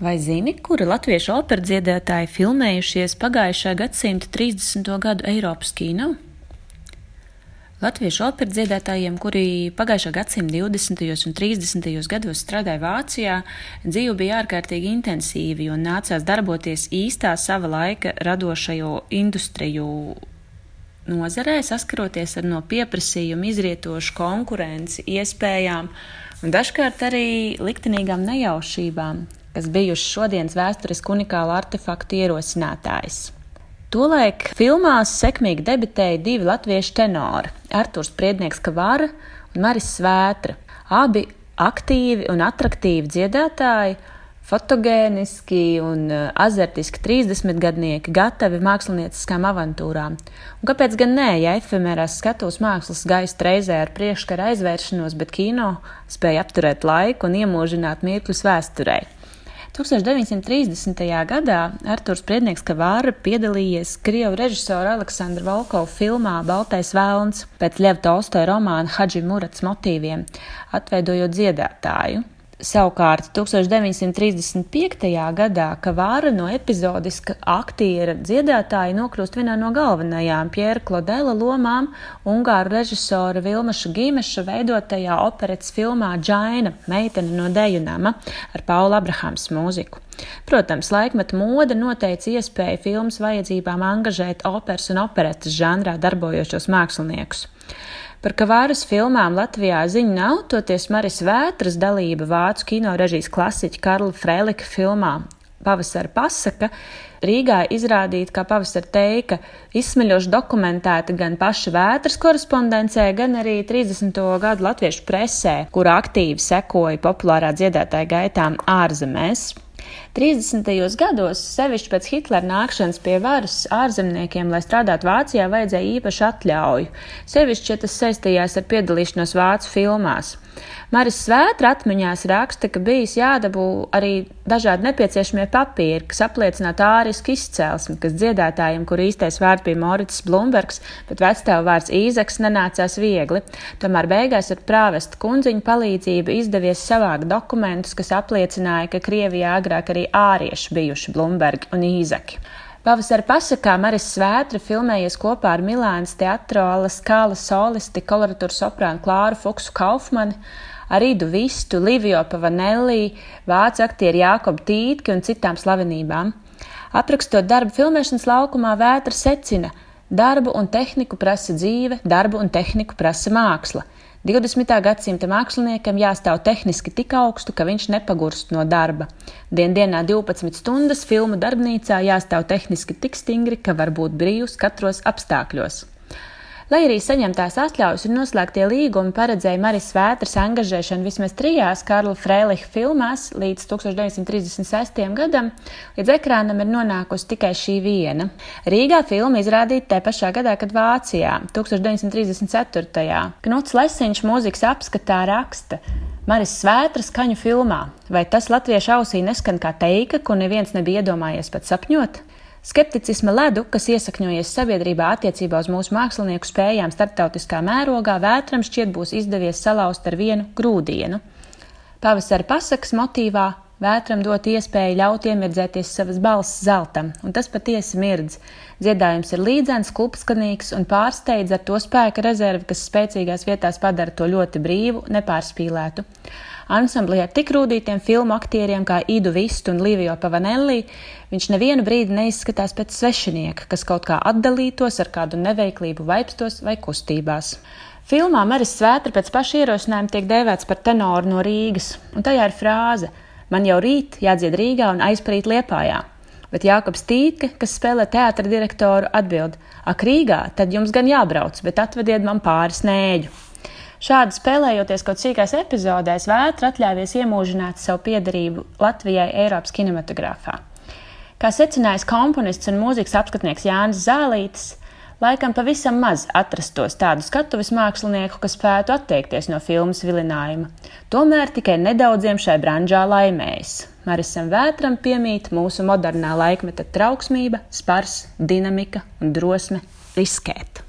Vai zini, kuri latviešu operdziedātāji filmējušies pagājušā gadsimta 30. gadu Eiropas kino? Latviešu operdziedātājiem, kuri pagājušā gadsimta 20. un 30. gados strādāja Vācijā, dzīve bija ārkārtīgi intensīva, jo nācās darboties īstā sava laika radošajo industriju nozarē, saskaroties ar no pieprasījuma izrietošu konkurenci, iespējām un dažkārt arī liktenīgām nejaušībām, kas bijuši šodienas vēsturiski unikālu artefaktu ierosinātājs. Tolaik filmās sekmīgi debitēja divi latviešu tenori - Artūrs Priednieks Kavara un Maris Svētra. Abi aktīvi un attraktīvi dziedātāji, fotogēniski un eh, azartiski 30 gadnieki, gatavi mākslinieckām avantūrām. Un kāpēc gan nē, ja efemērās skatuves mākslas gaista reizē ar priekškara aizvēršanos, bet kino spēja apturēt laiku un iemūžināt mirkļus vēsturei? 1930. gadā Artūrs Priednieks Kavāra piedalījies Krievu režisora Aleksandra Volkova filmā Baltais vēlns pēc Ļeva Tolstoja romāna Hadži Murats motīviem, atveidojot dziedātāju. Savukārt 1935. gadā Kavāra no epizodiska aktiera dziedātāja nokļūst vienā no galvenajām Pjēra Klodela lomām Ungāru režisora Vilmaša Gīmeša veidotajā operetes filmā Džaina - meitene no Dejunama ar Paula Abrahams mūziku. Protams, laikmeta moda noteica iespēju filmas vajadzībām angažēt operas un operetes žanrā darbojošos māksliniekus. Par Kavāras filmām Latvijā ziņu nav, toties Maris Vētras dalība vācu kino režijas klasiķa Karla Frēlika filmā Pavasara pasaka Rīgā izrādīta kā pavasara teika, izsmeļoši dokumentēta gan paša vētras korespondencē, gan arī 30. gadu latviešu presē, kura aktīvi sekoja populārā dziedātāja gaitām ārzemēs. 30. gados, sevišķi pēc Hitlera nākšanas pie varas, ārzemniekiem, lai strādātu Vācijā, vajadzēja īpašu atļauju, sevišķi, ja tas saistījās ar piedalīšanos Vācu filmās. Maris Svētra atmiņās raksta, ka bijis jādabū arī dažādi nepieciešamie papīri, kas apliecinātu ārisku izcelsmi, kas dziedātājiem, kur īstais vārds bija Morits Blumbergs, bet vecstāvu vārds Īzeks nenācās viegli. Tomēr beigās ar prāvesta kundziņu palīdzību izdevies savākt dokumentus, kas apliecināja, ka Krievijā agrāk arī ārieši bijuši Blumbergi un Īzeki. Pavasara pasakā Maris Svētra filmējies kopā ar Milānas teatrola skala solisti koloratūru soprānu Klāru Fuksu Kaufmani, ar Idu Vistu, Livio Pavanelli, vācu aktieru Jākobu Tītki un citām slavenībām. Aprakstot darbu filmēšanas laukumā, Vētra secina: darbu un tehniku prasa dzīve, darbu un tehniku prasa māksla. 20. gadsimta māksliniekam jāstāv tehniski tik augstu, ka viņš nepagurst no darba. Dien dienā 12 stundas filmu darbnīcā jāstāv tehniski tik stingri, ka var būt brīvs katros apstākļos. Lai arī saņemtās atļaujas un noslēgtie līgumi paredzēja Marijas Vētras angažēšanu vismaz trijās Karla Freilicha filmās līdz 1936. gadam, līdz ekrānam ir nonākusi tikai šī viena. Rīgā filma izrādīta tajā pašā gadā, kad Vācijā 1934. Knuts Lesiņš mūzikas apskatā raksta. Maris Svētra skaņu filmā, vai tas latviešu ausī neskan kā teika, ko neviens nebija iedomājies pat sapņot? Skepticisma ledu, kas iesakņojies sabiedrībā attiecībā uz mūsu mākslinieku spējām starptautiskā mērogā, vētram šķiet būs izdevies salauzt ar vienu grūdienu. Pavasara pasakas motīvā vētram dot iespēju ļaut iemirdzēties savas balss zeltam, un tas patiesi mirdz. Dziedājums ir līdzens, klupskanīgs un pārsteidz ar to spēka rezervi, kas spēcīgās vietās padara to ļoti brīvu, nepārspīlētu. Ansamblī ar tik rūtītiem filmu aktieriem kā Idu Vistu un Livio Pavanelli, viņš nevienu brīdi neizskatās pēc svešinieka, kas kaut kā atdalītos ar kādu neveiklību vaipstos vai kustībās. Filmā Maris Svētra pēc paša ierosinājuma tiek dēvēts par tenoru no Rīgas, un tajā ir frāze: Man jau rīt jādzied Rīgā un aizparīt Liepājā. Bet Jānis Tīke, kas spēlē teātra direktoru, atbild: Ak, Rīgā, tad jums gan jābrauc, bet atvediet man pāris nēģu. Šādi spēlējoties kaut cīkās epizodēs, Vētra atļāvies iemūžināt savu piedarību Latvijai Eiropas kinematogrāfā. Kā secinājis komponists un mūzikas apskatnieks Jānis Zālītis, laikam pavisam maz atrastos tādu skatuves mākslinieku, kas spētu atteikties no filmas vilinājuma. Tomēr tikai nedaudziem šai branžā laimējas. Marisam Vētram piemīt mūsu modernā laikmeta trauksmība, spars, dinamika un drosme riskēt.